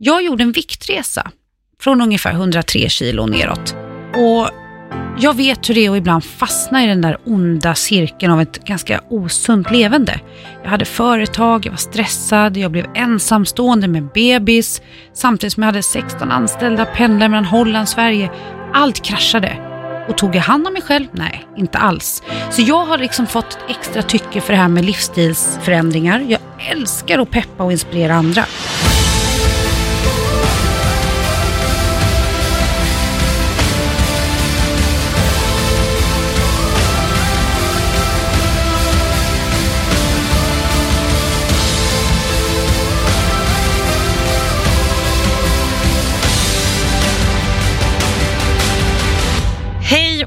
Jag gjorde en viktresa från ungefär 103 kilo neråt. Och jag vet hur det är att ibland fastna i den där onda cirkeln av ett ganska osunt levande. Jag hade företag, jag var stressad, jag blev ensamstående med bebis, samtidigt som jag hade 16 anställda, pendlade mellan Holland och Sverige. Allt kraschade. Och tog jag hand om mig själv? Nej, inte alls. Så jag har liksom fått ett extra tycke för det här med livsstilsförändringar. Jag älskar att peppa och inspirera andra.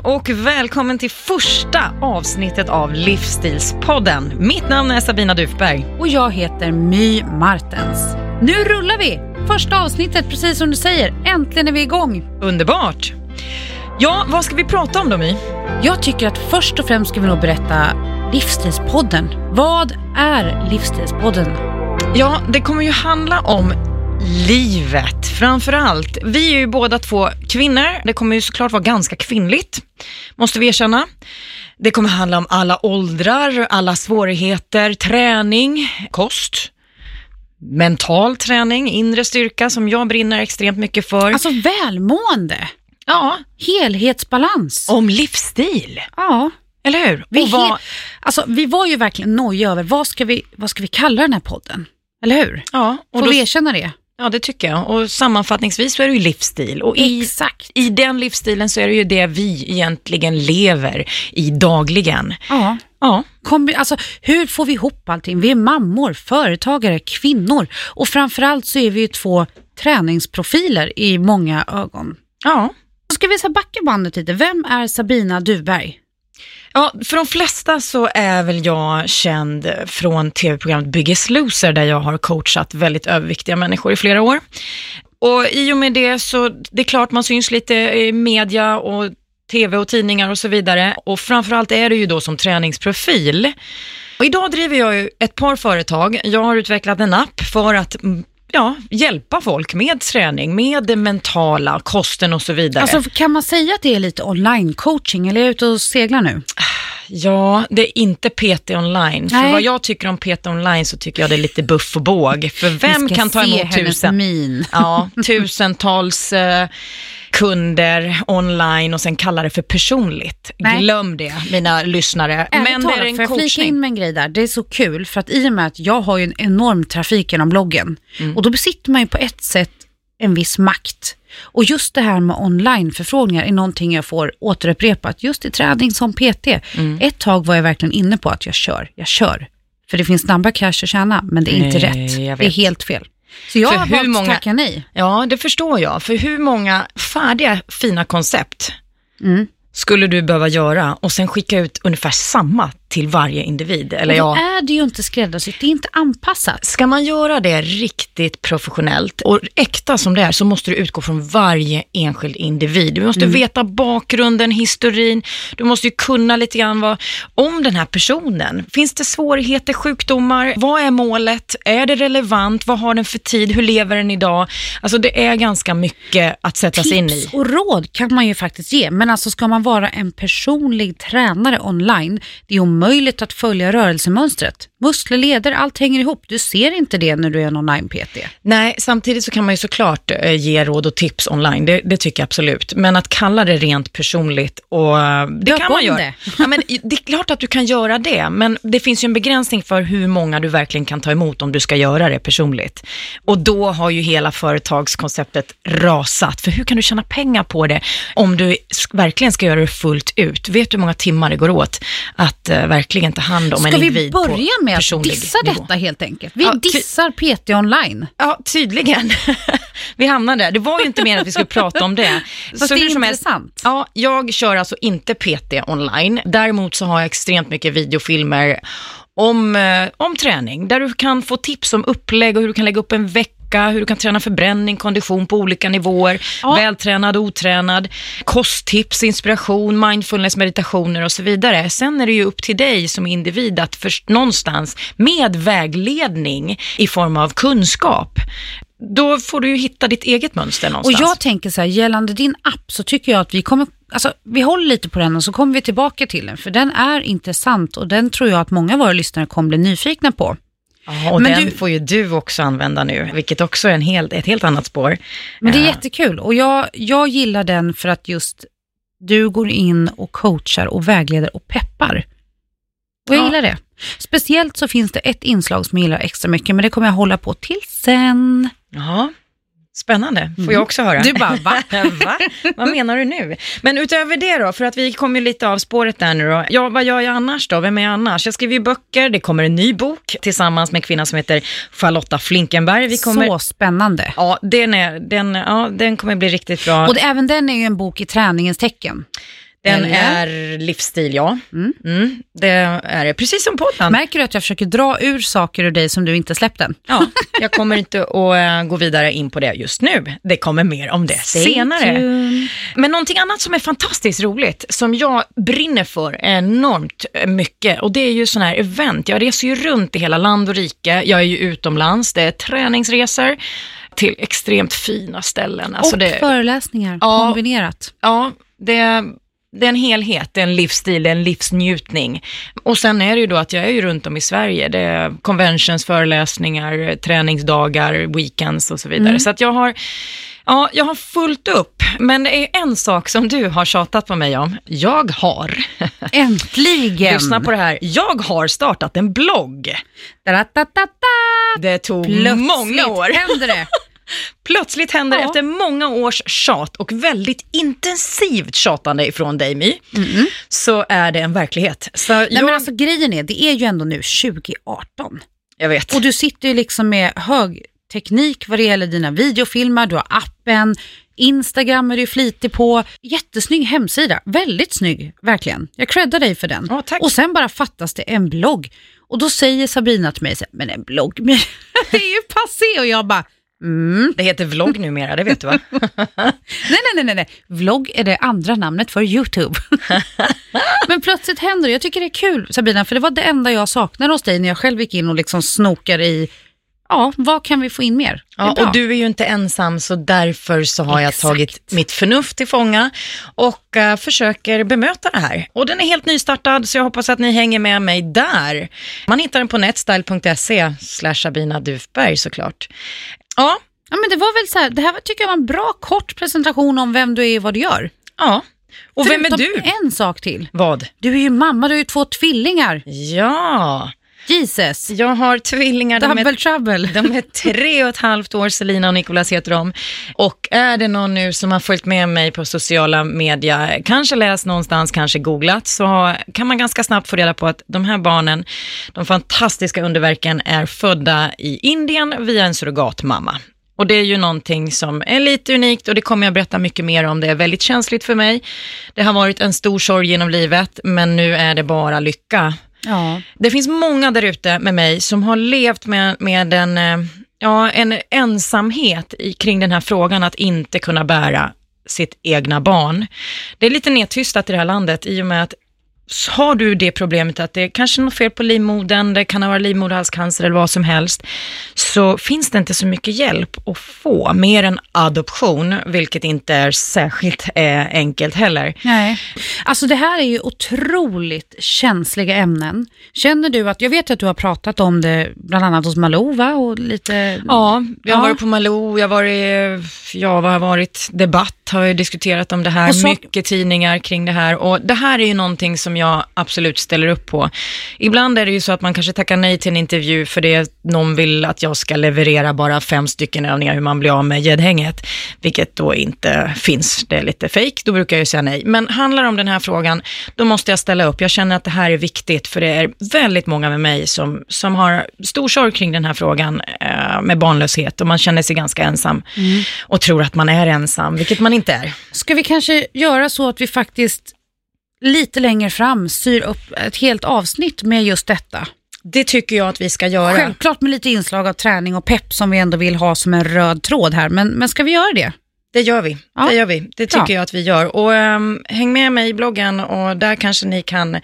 Och välkommen till första avsnittet av Livsstilspodden. Mitt namn är Sabina Dufberg. Och jag heter My Martens. Nu rullar vi! Första avsnittet, precis som du säger. Äntligen är vi igång. Underbart! Ja, vad ska vi prata om då My? Jag tycker att först och främst ska vi nog berätta Livsstilspodden. Vad är Livsstilspodden? Ja, det kommer ju handla om livet framför allt. Vi är ju båda två kvinnor. Det kommer ju såklart vara ganska kvinnligt, måste vi erkänna. Det kommer handla om alla åldrar, alla svårigheter, träning, kost, mental träning, inre styrka som jag brinner extremt mycket för. Alltså välmående, ja, helhetsbalans. om livsstil, ja. eller hur? Vi, vad, he- alltså, vi var ju verkligen nojiga över vad ska, vi, vad ska vi kalla den här podden? Eller hur? ja, och Får då, vi erkänna det? Ja, det tycker jag. Och sammanfattningsvis så är det ju livsstil. Och i, Exakt. i den livsstilen så är det ju det vi egentligen lever i dagligen. Ja. Ja, Kombi- alltså, hur får vi ihop allting? Vi är mammor, företagare, kvinnor och framförallt så är vi ju två träningsprofiler i många ögon. ja. Så ska vi så backa bandet lite. Vem är Sabina Duberg? Ja, för de flesta så är väl jag känd från tv-programmet Biggest Loser där jag har coachat väldigt överviktiga människor i flera år. Och i och med det så, det är klart man syns lite i media och tv och tidningar och så vidare. Och framförallt är det ju då som träningsprofil. Och idag driver jag ju ett par företag. Jag har utvecklat en app för att ja, hjälpa folk med träning, med det mentala, kosten och så vidare. Alltså, kan man säga att det är lite online-coaching eller är jag ute och seglar nu? Ja, det är inte PT online. För Nej. vad jag tycker om PT online så tycker jag det är lite buff och båg. För vem kan ta emot tusen, min. ja, tusentals eh, kunder online och sen kalla det för personligt? Nej. Glöm det, mina lyssnare. Ärligt Men det är talat, en får jag flika coachning. in med en grej där? Det är så kul för att i och med att jag har ju en enorm trafik genom bloggen Mm. och då besitter man ju på ett sätt en viss makt. Och just det här med online-förfrågningar är någonting jag får återupprepat just i träning som PT. Mm. Ett tag var jag verkligen inne på att jag kör, jag kör. För det finns snabba cash att tjäna, men det är inte Nej, rätt. Det är helt fel. Så jag För har hur valt många- att tacka nej. Ja, det förstår jag. För hur många färdiga fina koncept Mm. skulle du behöva göra och sen skicka ut ungefär samma till varje individ? Eller Och då ja, är det ju inte skräddarsytt, det är inte anpassat. Ska man göra det riktigt professionellt och äkta som det är så måste du utgå från varje enskild individ. Du måste veta bakgrunden, historin, du måste ju kunna lite grann vad, om den här personen. Finns det svårigheter, sjukdomar? Vad är målet? Är det relevant? Vad har den för tid? Hur lever den idag? Alltså det är ganska mycket att sätta sig in i. Tips och råd kan man ju faktiskt ge, men alltså ska man vara en personlig tränare online, det är omöjligt att följa rörelsemönstret. Muskler, leder, allt hänger ihop. Du ser inte det när du är en online-PT. Nej, samtidigt så kan man ju såklart eh, ge råd och tips online, det, det tycker jag absolut. Men att kalla det rent personligt, och eh, det Döp kan man göra. det. Ja, men det är klart att du kan göra det, men det finns ju en begränsning för hur många du verkligen kan ta emot om du ska göra det personligt. Och då har ju hela företagskonceptet rasat, för hur kan du tjäna pengar på det om du verkligen ska göra det fullt ut? Vet du hur många timmar det går åt att eh, verkligen ta hand om en Ska vi individ på börja med att dissa nivå? detta helt enkelt? Vi Ja, dissar PT online. Ja, tydligen. vi hamnade där. Det var ju inte mer att vi skulle prata om det. Fast det är hur som helst, intressant. Ja, jag kör alltså inte PT online. Däremot så har jag extremt mycket videofilmer om, eh, om träning, där du kan få tips om upplägg och hur du kan lägga upp en vecka tillbaka, hur du kan träna förbränning, kondition på olika nivåer, Ja. vältränad, otränad, kosttips, inspiration, mindfulness, meditationer och så vidare. Sen är det ju upp till dig som individ att först någonstans med vägledning i form av kunskap, då får du ju hitta ditt eget mönster Och någonstans. jag tänker så här, gällande din app så tycker jag att vi kommer, alltså vi håller lite på den och så kommer vi tillbaka till den, för den är intressant och den tror jag att många av våra lyssnare kommer bli nyfikna på. Ja, och Men den du- får ju du också använda nu, vilket också är en helt, ett helt annat spår. Men det är Eh, jättekul och jag, jag gillar den för att just du går in och coachar och vägleder och peppar. Och jag Ja. gillar det. Speciellt så finns det ett inslag som jag gillar extra mycket, men det kommer jag hålla på till sen. Ja, spännande. Får Mm. jag också höra. Du bara, va? Va? Vad menar du nu? Men utöver det då, för att vi kommer ju lite av spåret där nu då. Ja, vad gör jag annars då? Vem är jag annars? Jag skriver ju böcker, det kommer en ny bok tillsammans med en kvinna som heter Charlotta Flinkenberg. Vi kommer... Så spännande. Ja, den, är, den, ja, den kommer bli riktigt bra. Och det, även den är ju en bok i träningens tecken. Den eller? är livsstil, ja. Mm. Mm, det är det, precis som podden. Märker du att jag försöker dra ur saker ur dig som du inte släppt än? Ja, jag kommer inte att eh, gå vidare in på det just nu. Det kommer mer om det Stay senare. tuned. Men någonting annat som är fantastiskt roligt, som jag brinner för enormt mycket, och det är ju sådana här event. Jag reser ju runt i hela land och rike, jag är ju utomlands, det är träningsresor till extremt fina ställen. Alltså och det, föreläsningar Ja. kombinerat. ja, det, det är en helhet, det är en livsstil, det är en livsnjutning. Och sen är det ju då att jag är ju runt om i Sverige. Det är conventions, föreläsningar, träningsdagar, weekends och så vidare. Så att jag har, ja, jag har fullt upp. Men det är en sak som du har tjatat på mig om. Jag har, Äntligen! lyssna på det här, jag har startat en blogg. Da-da-da-da-da. Det tog Plötsligt många år. händer det. Plötsligt händer Ja. efter många års tjat och väldigt intensivt tjatande ifrån dig My, så är det en verklighet. Så Nej, jag, men alltså, grejen är, det är ju ändå nu 2018. jag vet. Och du sitter ju liksom med hög teknik vad det gäller dina videofilmer, du har appen, Instagram är du flitig på. Jättesnygg hemsida, väldigt snygg, verkligen. Jag creddar dig för den. Tack. Och sen bara fattas det en blogg. Och då säger Sabrina till mig, men en blogg, det är ju passé. Och jag bara, mm. Det heter vlogg numera, det vet du va? nej, nej, nej, nej, vlogg är det andra namnet för YouTube. men plötsligt händer det. Jag tycker det är kul Sabrina, för det var det enda jag saknade hos dig när jag själv gick in och liksom snokade i, ja, vad kan vi få in mer? Ja, och du är ju inte ensam, så därför så har jag Exakt. tagit mitt förnuft till fånga och eh, försöker bemöta det här. Och den är helt nystartad, så jag hoppas att ni hänger med mig där. Man hittar den på netstyle.se slash Sabina Dufberg såklart. Ja, Ja, men det var väl så här, det här tycker jag var en bra kort presentation om vem du är och vad du gör. ja. Och vem är Förutom du? en sak till. Vad? Du är ju mamma, du har ju två tvillingar. Ja, Jesus, jag har tvillingar. De är double trouble. De är tre och ett halvt år, Selina och Nicolas heter de. Och är det någon nu som har följt med mig på sociala medier, kanske läst någonstans, kanske googlat, så kan man ganska snabbt få reda på att de här barnen, de fantastiska underverken, är födda i Indien via en surrogatmamma. Och det är ju någonting som är lite unikt och det kommer jag berätta mycket mer om. Det är väldigt känsligt för mig. Det har varit en stor sorg genom livet, men nu är det bara lycka. Ja. Det finns många där ute med mig som har levt med, med en, eh, ja, en ensamhet i, kring den här frågan att inte kunna bära sitt egna barn. Det är lite nedtystat i det här landet i och med att har du det problemet att det är kanske är något fel på livmodern, det kan ha varit livmoderhalscancer eller vad som helst, så finns det inte så mycket hjälp att få, mer än adoption, vilket inte är särskilt eh, enkelt heller. Nej. Alltså det här är ju otroligt känsliga ämnen. Känner du att, jag vet att du har pratat om det bland annat hos Malou va? Och lite... Ja, jag har Ja. varit på Malou, jag har varit, ja, vad har varit, debatt har jag diskuterat om det här, så- mycket tidningar kring det här och det här är ju någonting som jag absolut ställer upp på. Ibland är det ju så att man kanske tackar nej till en intervju för det någon vill att jag ska leverera bara fem stycken övningar hur man blir av med gäddhänget, vilket då inte finns, det är lite fake, då brukar jag ju säga nej. Men handlar det om den här frågan, då måste jag ställa upp. Jag känner att det här är viktigt, för det är väldigt många med mig som, som har stor sorg kring den här frågan eh, med barnlöshet och man känner sig ganska ensam och tror att man är ensam, vilket man inte är. Ska vi kanske göra så att vi faktiskt lite längre fram styr upp ett helt avsnitt med just detta? Det tycker jag att vi ska göra. Självklart med lite inslag av träning och pepp som vi ändå vill ha som en röd tråd här. Men, men ska vi göra det? Det gör vi. Ja. Det gör vi. Det tycker jag att vi gör. Och ehm, häng med mig i bloggen och där kanske ni kan,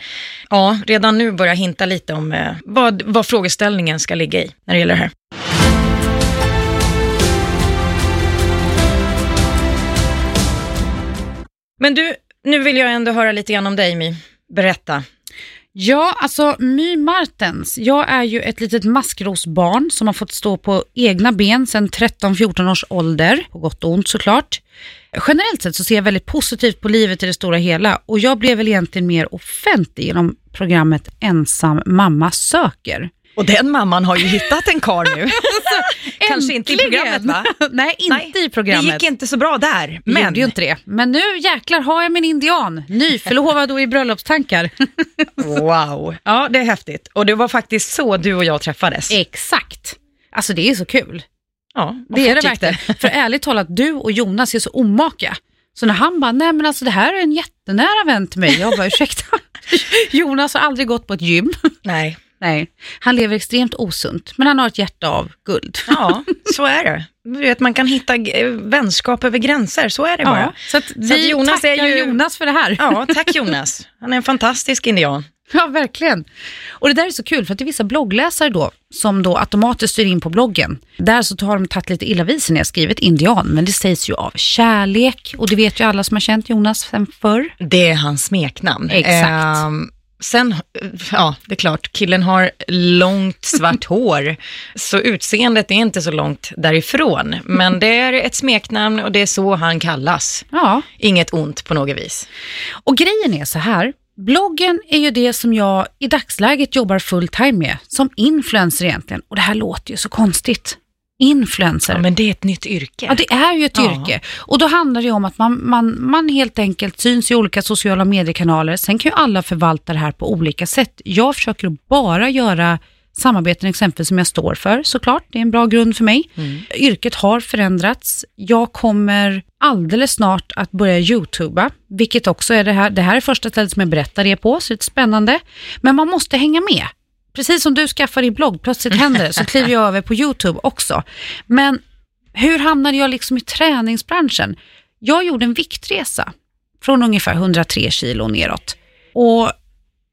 ja, redan nu börja hinta lite om eh, vad, vad frågeställningen ska ligga i när det gäller det här. Men du, nu vill jag ändå höra lite grann om dig My. Berätta. Ja, alltså My Martens. Jag är ju ett litet maskrosbarn som har fått stå på egna ben sedan 13-14 års ålder, på gott och ont såklart. Generellt sett så ser jag väldigt positivt på livet i det stora hela och jag blev väl egentligen mer offentlig genom programmet Ensam mamma söker. Och den mamman har ju hittat en kar nu. Kanske inte i programmet va? Nej, inte i programmet. Det gick inte så bra där. Men. Gjorde ju inte det. Men nu jäklar har jag min indian, nyförlovad och i bröllopstankar. wow, ja det är häftigt. Och det var faktiskt så du och jag träffades. Exakt. Alltså det är så kul. Ja, Det är det verkligen. För ärligt talat, du och Jonas är så omaka. Så när han bara, nej men alltså det här är en jättenära vän till mig. Jag bara, ursäkta. Jonas har aldrig gått på ett gym. Nej, Nej, han lever extremt osunt, men han har ett hjärta av guld. ja så är det. Du vet, man kan hitta vänskap över gränser, så är det bara. så vi att Jonas tackar är ju- Jonas för det här. Ja, tack Jonas. Han är en fantastisk indian. Ja, verkligen. Och det där är så kul, för att det är vissa bloggläsare då, som då automatiskt styr in på bloggen. Där så har de tagit lite illa vid sig när jag skrivit indian, men det sägs ju av kärlek, och det vet ju alla som har känt Jonas sen förr. Det är hans smeknamn. Exakt. Ehm, sen, ja, det är klart, killen har långt svart hår, så utseendet är inte så långt därifrån. Men det är ett smeknamn och det är så han kallas. Ja, Inget ont på något vis. och grejen är så här, bloggen är ju det som jag i dagsläget jobbar full time med, som influencer egentligen. Och det här låter ju så konstigt. Influencer. Ja, men det är ett nytt yrke. Ja, det är ju ett Ja. yrke. Och då handlar det om att man, man, man helt enkelt syns i olika sociala mediekanaler. Sen kan ju alla förvalta det här på olika sätt. Jag försöker bara göra samarbeten exempelvis som jag står för såklart. Det är en bra grund för mig. Yrket har förändrats. Jag kommer alldeles snart att börja youtuba, vilket också är det här. Det här är första stället som jag berättar det på, så det är spännande. Men man måste hänga med. Precis som du skaffar din blogg, plötsligt händer det, så kliver jag över på YouTube också. Men hur hamnade jag liksom i träningsbranschen? Jag gjorde en viktresa från ungefär 103 kilo neråt. Och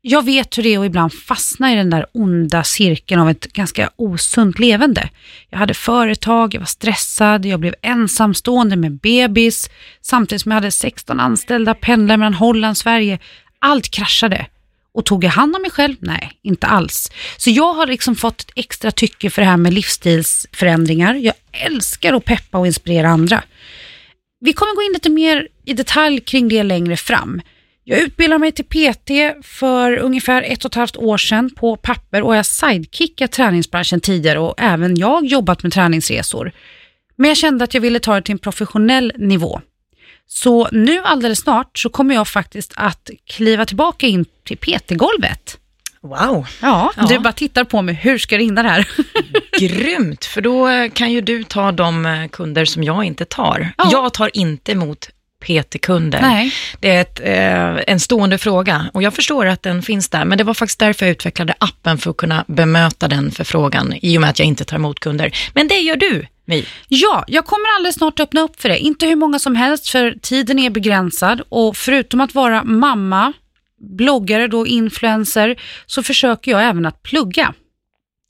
jag vet hur det är att ibland fastna i den där onda cirkeln av ett ganska osunt levande. Jag hade företag, jag var stressad, jag blev ensamstående med bebis, samtidigt som jag hade 16 anställda, pendlade mellan Holland och Sverige. Allt kraschade. Och tog jag hand om mig själv? Nej, inte alls. Så jag har liksom fått ett extra tycke för det här med livsstilsförändringar. Jag älskar att peppa och inspirera andra. Vi kommer gå in lite mer i detalj kring det längre fram. Jag utbildade mig till PT för ungefär ett och ett halvt år sedan på papper och jag sidekickade sidekickat träningsbranschen tidigare och även jag jobbat med träningsresor. Men jag kände att jag ville ta det till en professionell nivå. Så nu alldeles snart så kommer jag faktiskt att kliva tillbaka in till PT-golvet. Wow, Ja, Ja. du bara tittar på mig, hur ska jag hinna det här? grymt. För då eh, kan ju du ta de eh, kunder som jag inte tar. Ja. Jag tar inte emot PT-kunder. Nej. Det är ett, eh, en stående fråga och jag förstår att den finns där, men det var faktiskt därför jag utvecklade appen för att kunna bemöta den förfrågan, i och med att jag inte tar emot kunder. Men det gör du, My. Ja, jag kommer alldeles snart öppna upp för det. Inte hur många som helst, för tiden är begränsad. Och förutom att vara mamma, bloggare, då influencer, så försöker jag även att plugga.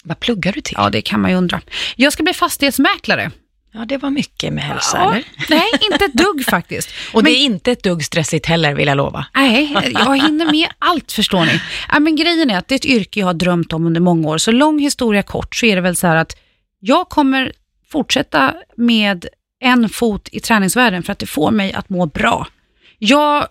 Vad pluggar du till? Ja, det kan man ju undra. Jag ska bli fastighetsmäklare. Ja, det var mycket med hälsa, Ja, eller? nej, inte ett dugg faktiskt. Och Men- det är inte ett dugg stressigt heller, vill jag lova. Nej, jag hinner med allt förstår ni. Ja, men grejen är att det är ett yrke jag har drömt om under många år. Så lång historia kort så är det väl så här att jag kommer fortsätta med en fot i träningsvärlden för att det får mig att må bra. Jag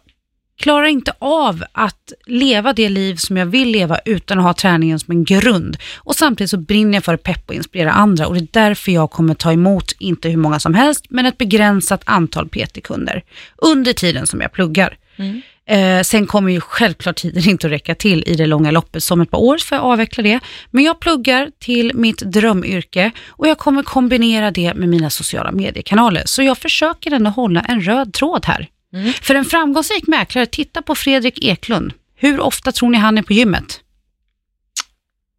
klarar inte av att leva det liv som jag vill leva utan att ha träningen som en grund. Och samtidigt så brinner jag för att peppa och inspirera andra och det är därför jag kommer ta emot, inte hur många som helst, men ett begränsat antal PT-kunder under tiden som jag pluggar. Mm. Eh, sen kommer ju självklart tiden inte att räcka till i det långa loppet. Som ett par år får jag avveckla det. Men jag pluggar till mitt drömyrke och jag kommer kombinera det med mina sociala mediekanaler. Så jag försöker ändå hålla en röd tråd här. För en framgångsrik mäklare, titta på Fredrik Eklund. Hur ofta tror ni han är på gymmet?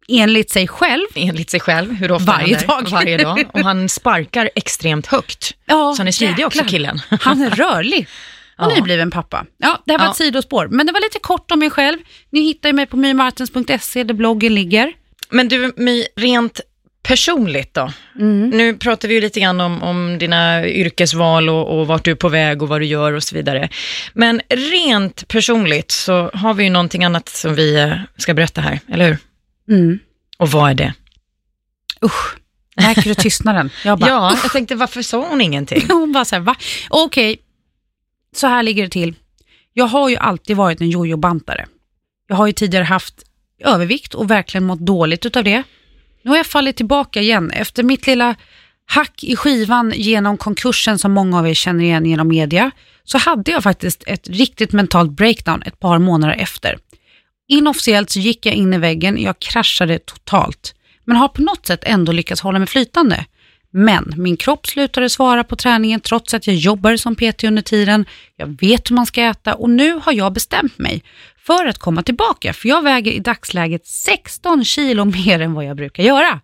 enligt sig själv, Enligt sig själv, hur ofta Varje händer? dag. Varje dag. Och han sparkar extremt högt. ja, Så han är smidig också, killen. Han är rörlig. Och Ja. nybliven pappa. Ja, det här var Ja. ett sidospår, men det var lite kort om mig själv. Ni hittar ju mig på mymartens.se där bloggen ligger. Men du, My, rent personligt då? Mm. Nu pratar vi ju lite grann om, om dina yrkesval och, och vart du är på väg och vad du gör och så vidare. Men rent personligt så har vi ju någonting annat som vi eh, ska berätta här, eller hur? Mm. Och vad är det? Usch, märker du tystnaden? Jag bara, Ja, jag tänkte varför sa hon ingenting? Hon bara så här, va? Okej, så här ligger det till. Jag har ju alltid varit en jojo-bantare. Jag har ju tidigare haft övervikt och verkligen mått dåligt utav det. Nu har jag fallit tillbaka igen efter mitt lilla hack i skivan genom konkursen som många av er känner igen genom media, så hade jag faktiskt ett riktigt mentalt breakdown ett par månader efter. Inofficiellt så gick jag in i väggen, jag kraschade totalt, men har på något sätt ändå lyckats hålla mig flytande. Men min kropp slutade svara på träningen trots att jag jobbade som PT under tiden. Jag vet hur man ska äta och nu har jag bestämt mig för att komma tillbaka. För jag väger i dagsläget 16 kilo mer än vad jag brukar göra.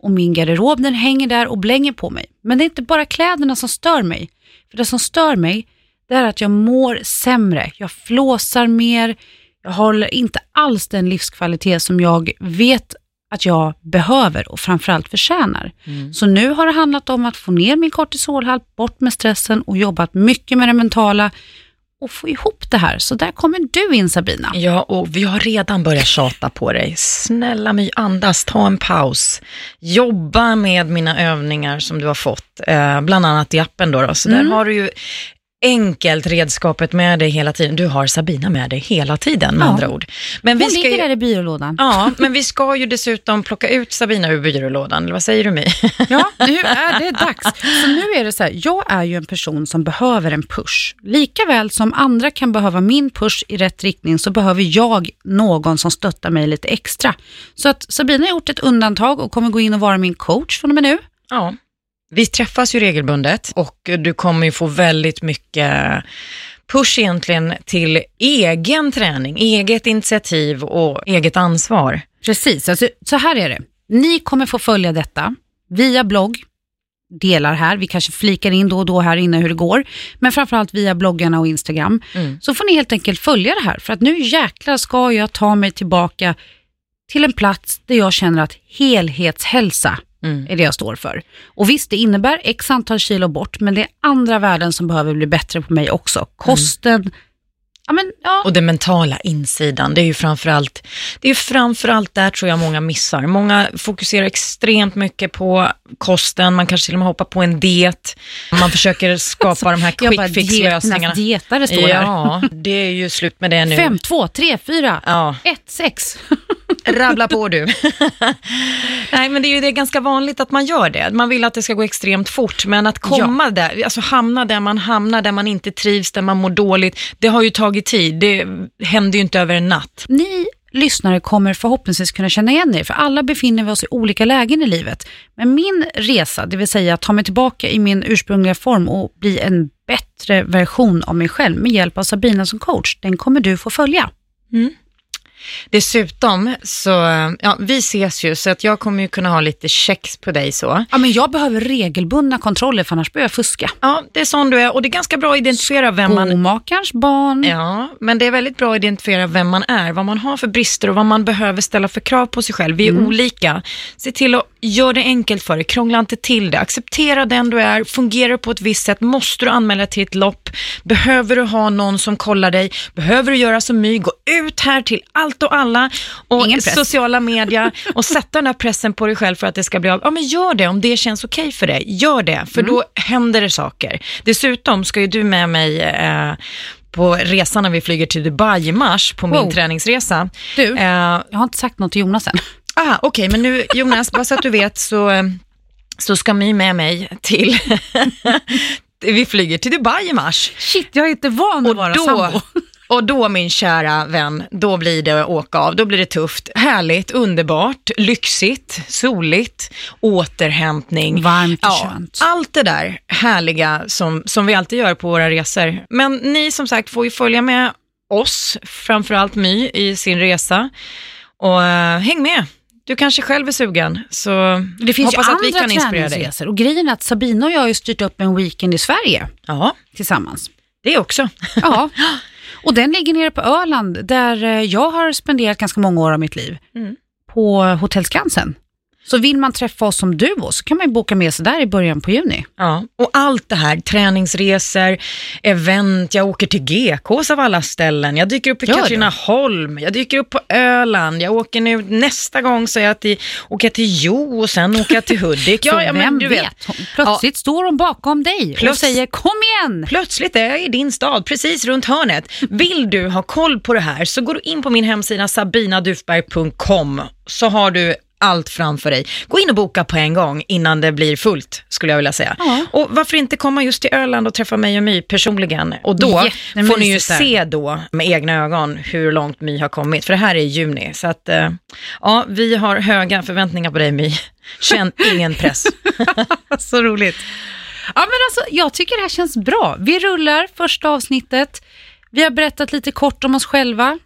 Och min garderob den hänger där och blänger på mig. Men det är inte bara kläderna som stör mig. För det som stör mig det är att jag mår sämre. Jag flåsar mer. Jag håller inte alls den livskvalitet som jag vet att jag behöver och framförallt förtjänar. Så nu har det handlat om att få ner min kortisolhalt, bort med stressen och jobbat mycket med det mentala och få ihop det här. Så där kommer du in Sabina. Ja, och vi har redan börjat tjata på dig. Snälla My, andas, ta en paus. Jobba med mina övningar som du har fått, eh, bland annat i appen då. då. Så där har du ju enkelt redskapet med dig hela tiden. Du har Sabina med dig hela tiden med Ja. andra ord. Men Hon vi ska ligger ju, där i byrålådan. Ja, men vi ska ju dessutom plocka ut Sabina ur byrålådan, eller vad säger du My? Ja, nu är det dags. Så nu är det så här, jag är ju en person som behöver en push. Lika väl som andra kan behöva min push i rätt riktning så behöver jag någon som stöttar mig lite extra. Så att Sabina har gjort ett undantag och kommer gå in och vara min coach från och med nu. Ja. Vi träffas ju regelbundet och du kommer ju få väldigt mycket push egentligen till egen träning, eget initiativ och eget ansvar. Precis, alltså, så här är det. Ni kommer få följa detta via blogg, delar här, vi kanske flikar in då och då här inne hur det går, men framförallt via bloggarna och Instagram. Mm. Så får ni helt enkelt följa det här, för att nu jäklar ska jag ta mig tillbaka till en plats där jag känner att helhetshälsa Mm. är det jag står för. Och visst, det innebär x antal kilo bort, men det är andra värden som behöver bli bättre på mig också. Kosten, ja men ja. Och den mentala insidan, det är ju framförallt, det är framförallt där tror jag många missar. Många fokuserar extremt mycket på kosten, man kanske till och med hoppar på en diet, man försöker skapa de här quick fix-lösningarna. dieternas dietare står här. Ja, det är ju slut med det nu. Fem, två, tre, fyra, Ja. ett, sex. Rabbla på du. Nej, men det är ju det är ganska vanligt att man gör det. Man vill att det ska gå extremt fort, men att komma där, alltså hamna där man hamnar, där man inte trivs, där man mår dåligt, det har ju tagit tid. Det händer ju inte över en natt. Ni lyssnare kommer förhoppningsvis kunna känna igen er, för alla befinner vi oss i olika lägen i livet. Men min resa, det vill säga att ta mig tillbaka i min ursprungliga form och bli en bättre version av mig själv med hjälp av Sabina som coach, den kommer du få följa. Dessutom, så, ja, vi ses ju, så att jag kommer ju kunna ha lite checks på dig så. Ja, men jag behöver regelbundna kontroller, för annars börjar jag fuska. Ja, det är sån du är och det är ganska bra att identifiera vem man Skomakarens barn. Ja, men det är väldigt bra att identifiera vem man är, vad man har för brister och vad man behöver ställa för krav på sig själv. Vi är olika. Se till att göra det enkelt för dig, krångla inte till det. Acceptera den du är, fungerar på ett visst sätt, måste du anmäla till ett lopp, behöver du ha någon som kollar dig, behöver du göra som My, gå ut här till allt och alla och sociala medier och sätta den här pressen på dig själv för att det ska bli av. Ja, men gör det om det känns okej för dig. Gör det, för då händer det saker. Dessutom ska ju du med mig eh, på resan när vi flyger till Dubai i mars på min Wow. träningsresa. Du, Eh, jag har inte sagt något till Jonas än. Ah, Okej, men nu Jonas, bara så att du vet så, eh, så ska My med mig till vi flyger till Dubai i mars. Shit, jag är inte van att vara då, sambo. och då min kära vän, då blir det åka av. Då blir det tufft. Härligt, underbart, lyxigt, soligt, återhämtning. Varmt och Ja, skönt. allt det där härliga som, som vi alltid gör på våra resor. Men ni som sagt får ju följa med oss, framförallt My, i sin resa. Och eh, häng med. Du kanske själv är sugen. Så Det finns hoppas ju att vi kan inspirera dig. och grejen är att Sabina och jag har ju styrt upp en weekend i Sverige Ja, tillsammans. det också. Ja, och den ligger nere på Öland där eh, jag har spenderat ganska många år av mitt liv. Mm. På Hotell Skansen. Så vill man träffa oss som duo så kan man ju boka med sig där i början på juni. Ja, och allt det här, träningsresor, event, jag åker till GKs av alla ställen, jag dyker upp i du? Katrineholm, jag dyker upp på Öland, jag åker nu, nästa gång så jag till, åker jag till Jo och sen åker jag till Hudik. så vem vet, hon- plötsligt står de bakom dig och Plus- säger kom igen. Plötsligt är jag i din stad, precis runt hörnet. Vill du ha koll på det här så går du in på min hemsida sabinadufberg.com så har du allt framför dig. Gå in och boka på en gång innan det blir fullt, skulle jag vilja säga. Ja. Och varför inte komma just till Öland och träffa mig och My personligen? Och då får ni ju se då med egna ögon hur långt My har kommit, för det här är i juni. Så att, eh, ja, vi har höga förväntningar på dig My. Känn ingen press. Så roligt. Ja, men alltså, jag tycker det här känns bra. Vi rullar första avsnittet. Vi har berättat lite kort om oss själva.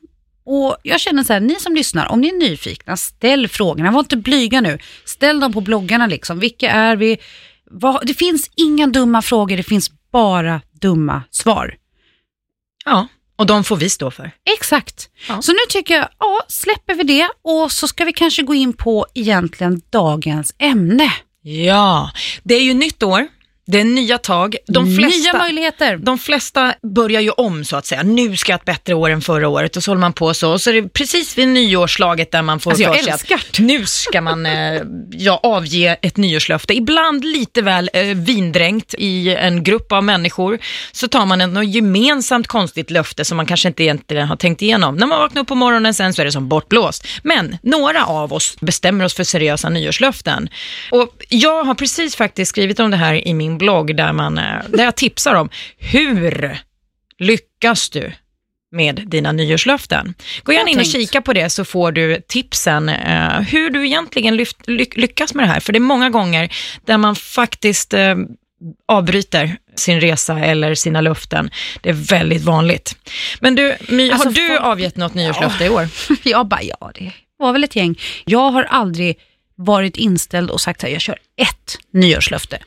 Och jag känner så här, ni som lyssnar, om ni är nyfikna, ställ frågorna. Var inte blyga nu. Ställ dem på bloggarna liksom. Vilka är vi? Vad, det finns inga dumma frågor, det finns bara dumma svar. Ja, och de får vi stå för. Exakt. Ja. Så nu tycker jag, ja, släpper vi det och så ska vi kanske gå in på egentligen dagens ämne. Ja, det är ju nytt år, det är nya tag. De flesta, Nya möjligheter. de flesta börjar ju om så att säga. Nu ska jag ha ett bättre år än förra året och så håller man på så. Och så är det precis vid nyårslaget där man får Alltså, jag för sig älskar att nu ska man eh, ja, avge ett nyårslöfte. Ibland lite väl eh, vindränkt i en grupp av människor. Så tar man ett något gemensamt konstigt löfte som man kanske inte egentligen har tänkt igenom. När man vaknar upp på morgonen sen så är det som bortblåst. Men några av oss bestämmer oss för seriösa nyårslöften. Och jag har precis faktiskt skrivit om det här i min blogg där, man, eh, där jag tipsar om hur lyckas du med dina nyårslöften. Gå gärna in och kika på det så får du tipsen eh, hur du egentligen lyft, ly, lyckas med det här. För det är många gånger där man faktiskt eh, avbryter sin resa eller sina löften. Det är väldigt vanligt. Men du, My, Alltså, har du folk- avgett något nyårslöfte i år? Jag bara, ja det var väl ett gäng. Jag har aldrig varit inställd och sagt att jag kör ett nyårslöfte.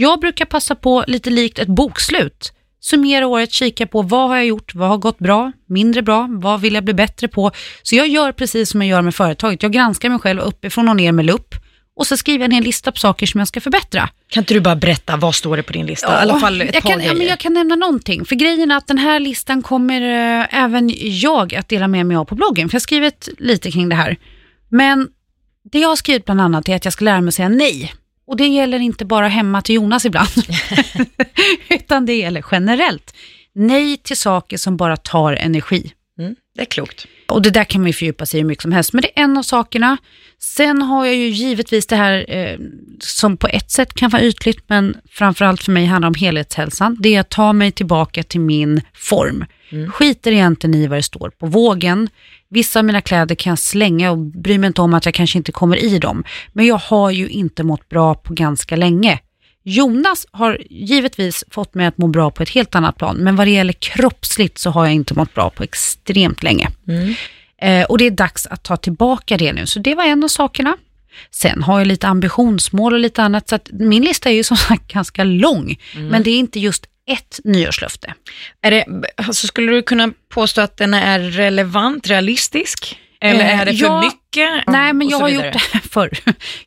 Jag brukar passa på lite likt ett bokslut. Summera året, kika på vad har jag gjort, vad har gått bra, mindre bra, vad vill jag bli bättre på. Så jag gör precis som jag gör med företaget. Jag granskar mig själv uppifrån och ner med lupp och så skriver jag en lista på saker som jag ska förbättra. Kan inte du bara berätta, vad står det på din lista? I alla fall ett jag par kan, ja, men jag kan nämna någonting. För grejen är att den här listan kommer eh, även jag att dela med mig av på bloggen. För jag har skrivit lite kring det här. Men det jag har skrivit bland annat är att jag ska lära mig att säga nej. Och det gäller inte bara hemma till Jonas ibland. Utan det gäller generellt. Nej till saker som bara tar energi. Mm, det är klokt. Och det där kan man ju fördjupa sig i hur mycket som helst, men det är en av sakerna. Sen har jag ju givetvis det här eh, som på ett sätt kan vara ytligt, men framförallt för mig handlar om helhetshälsan. Det är att ta mig tillbaka till min form. Skiter egentligen i vad det står på vågen. Vissa av mina kläder kan jag slänga och bryr mig inte om att jag kanske inte kommer i dem. Men jag har ju inte mått bra på ganska länge. Jonas har givetvis fått mig att må bra på ett helt annat plan, men vad det gäller kroppsligt så har jag inte mått bra på extremt länge. Eh, och det är dags att ta tillbaka det nu, så det var en av sakerna. Sen har jag lite ambitionsmål och lite annat, så att min lista är ju som sagt ganska lång, men det är inte just ett nyårslöfte. Är det, alltså, skulle du kunna påstå att den är relevant, realistisk? Eller Eh, är det för ja, mycket? Nej, men jag har gjort det här förr.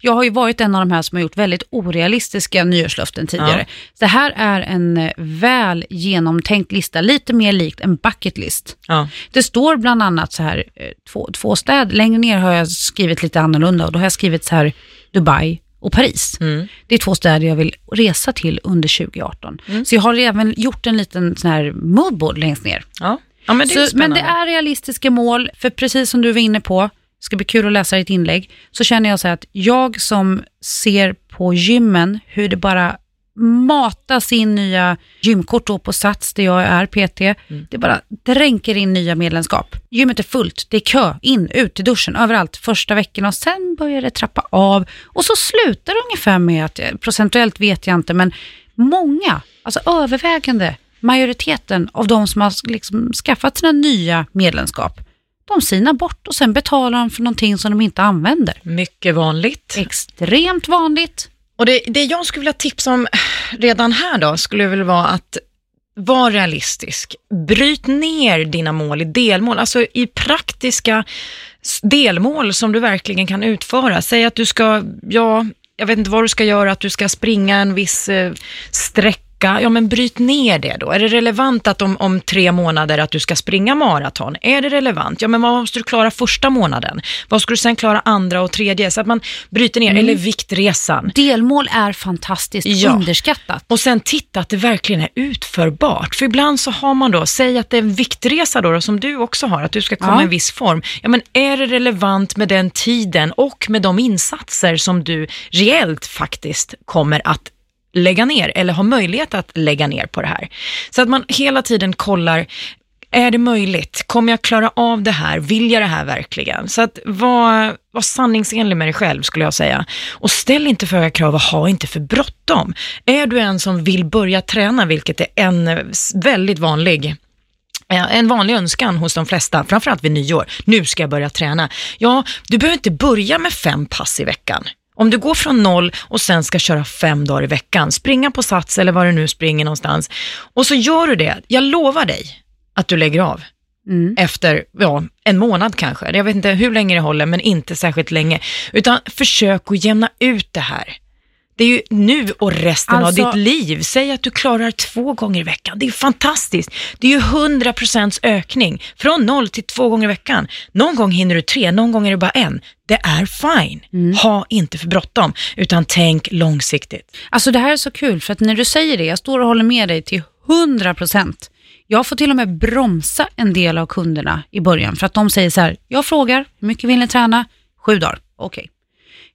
Jag har ju varit en av de här som har gjort väldigt orealistiska nyårslöften tidigare. Så det här är en eh, väl genomtänkt lista, lite mer likt en bucket list. Ja. Det står bland annat så här, eh, två, två städer, längre ner har jag skrivit lite annorlunda och då har jag skrivit så här Dubai och Paris. Mm. Det är två städer jag vill resa till under 2018. Så jag har även gjort en liten sån här moodboard längst ner. Ja. Ja, men det är Så, men det är realistiska mål, för precis som du var inne på, ska bli kul att läsa ditt inlägg, så känner jag så här att jag som ser på gymmen hur det bara matas in nya gymkort då på Sats där jag är PT. Mm. Det bara dränker in nya medlemskap. Gymmet är fullt, det är kö, in, ut i duschen, överallt första veckan och sen börjar det trappa av och så slutar det ungefär med att, eh, procentuellt vet jag inte, men många, alltså övervägande majoriteten av de som har liksom skaffat sina nya medlemskap, de sinar bort och sen betalar de för någonting som de inte använder. Mycket vanligt. Extremt vanligt. Och det, det jag skulle vilja tipsa om redan här då, skulle väl vara att var realistisk. Bryt ner dina mål i delmål, alltså i praktiska delmål som du verkligen kan utföra. Säg att du ska, ja, jag vet inte vad du ska göra, att du ska springa en viss eh, sträcka. Ja, men bryt ner det då. Är det relevant att om, om tre månader att du ska springa maraton? Är det relevant? Ja, men vad måste du klara första månaden? Vad ska du sen klara andra och tredje? Så att man bryter ner, eller viktresan. Delmål är fantastiskt Ja. underskattat. Och sen titta att det verkligen är utförbart. För ibland så har man då, säg att det är en viktresa då, då som du också har, att du ska komma Ja. i en viss form. Ja men är det relevant med den tiden och med de insatser som du reellt faktiskt kommer att lägga ner eller ha möjlighet att lägga ner på det här. Så att man hela tiden kollar, är det möjligt? Kommer jag klara av det här? Vill jag det här verkligen? Så att var, var sanningsenlig med dig själv skulle jag säga. Och ställ inte för höga krav och ha inte för bråttom. Är du en som vill börja träna, vilket är en väldigt vanlig En vanlig önskan hos de flesta, framförallt vid nyår, nu ska jag börja träna. Ja, du behöver inte börja med fem pass i veckan. Om du går från noll och sen ska köra fem dagar i veckan, springa på sats eller var du nu springer någonstans, och så gör du det, jag lovar dig att du lägger av Mm. efter ja, en månad kanske. Jag vet inte hur länge det håller, men inte särskilt länge. Utan försök att jämna ut det här. Det är ju nu och resten Alltså- av ditt liv. Säg att du klarar två gånger i veckan. Det är ju fantastiskt. Det är ju 100% ökning. Från noll till två gånger i veckan. Någon gång hinner du tre, någon gång är det bara en. Det är fine. Ha inte för bråttom, utan tänk långsiktigt. Alltså det här är så kul för att när du säger det, jag står och håller med dig till 100 procent. Jag får till och med bromsa en del av kunderna i början för att de säger så här, jag frågar, hur mycket vill ni träna? Sju dagar, okej.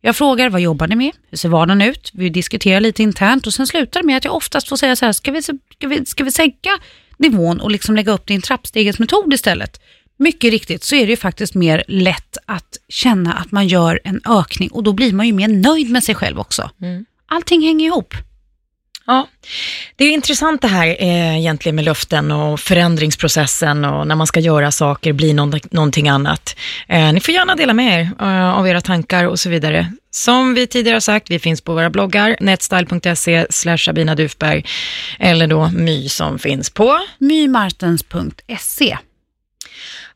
Jag frågar, vad jobbar ni med? Hur ser vardagen ut? Vi diskuterar lite internt och sen slutar det med att jag oftast får säga så här, ska vi, ska vi, ska vi sänka nivån och liksom lägga upp det i en trappstegsmetod istället? Mycket riktigt så är det ju faktiskt mer lätt att känna att man gör en ökning och då blir man ju mer nöjd med sig själv också. Allting hänger ihop. Ja, det är intressant det här eh, egentligen med löften och förändringsprocessen och när man ska göra saker, bli någon, någonting annat. Eh, ni får gärna dela med er eh, av era tankar och så vidare. Som vi tidigare har sagt, vi finns på våra bloggar, netstyle.se slash Sabina Dufberg eller då My som finns på mymartens.se.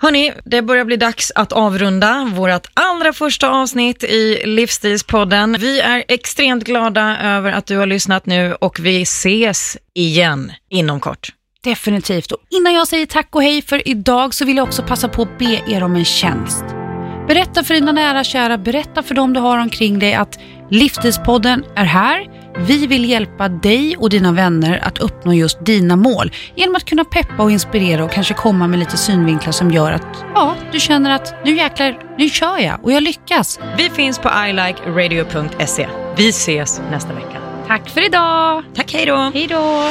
Hörni, det börjar bli dags att avrunda vårt allra första avsnitt i Livsstilspodden. Vi är extremt glada över att du har lyssnat nu och vi ses igen inom kort. Definitivt. Och innan jag säger tack och hej för idag så vill jag också passa på att be er om en tjänst. Berätta för dina nära och kära, berätta för dem du har omkring dig att Livsstilspodden är här. Vi vill hjälpa dig och dina vänner att uppnå just dina mål genom att kunna peppa och inspirera och kanske komma med lite synvinklar som gör att ja, du känner att nu jäklar, nu kör jag och jag lyckas. Vi finns på ilikeradio.se. Vi ses nästa vecka. Tack för idag! Tack, hej då! Hej då!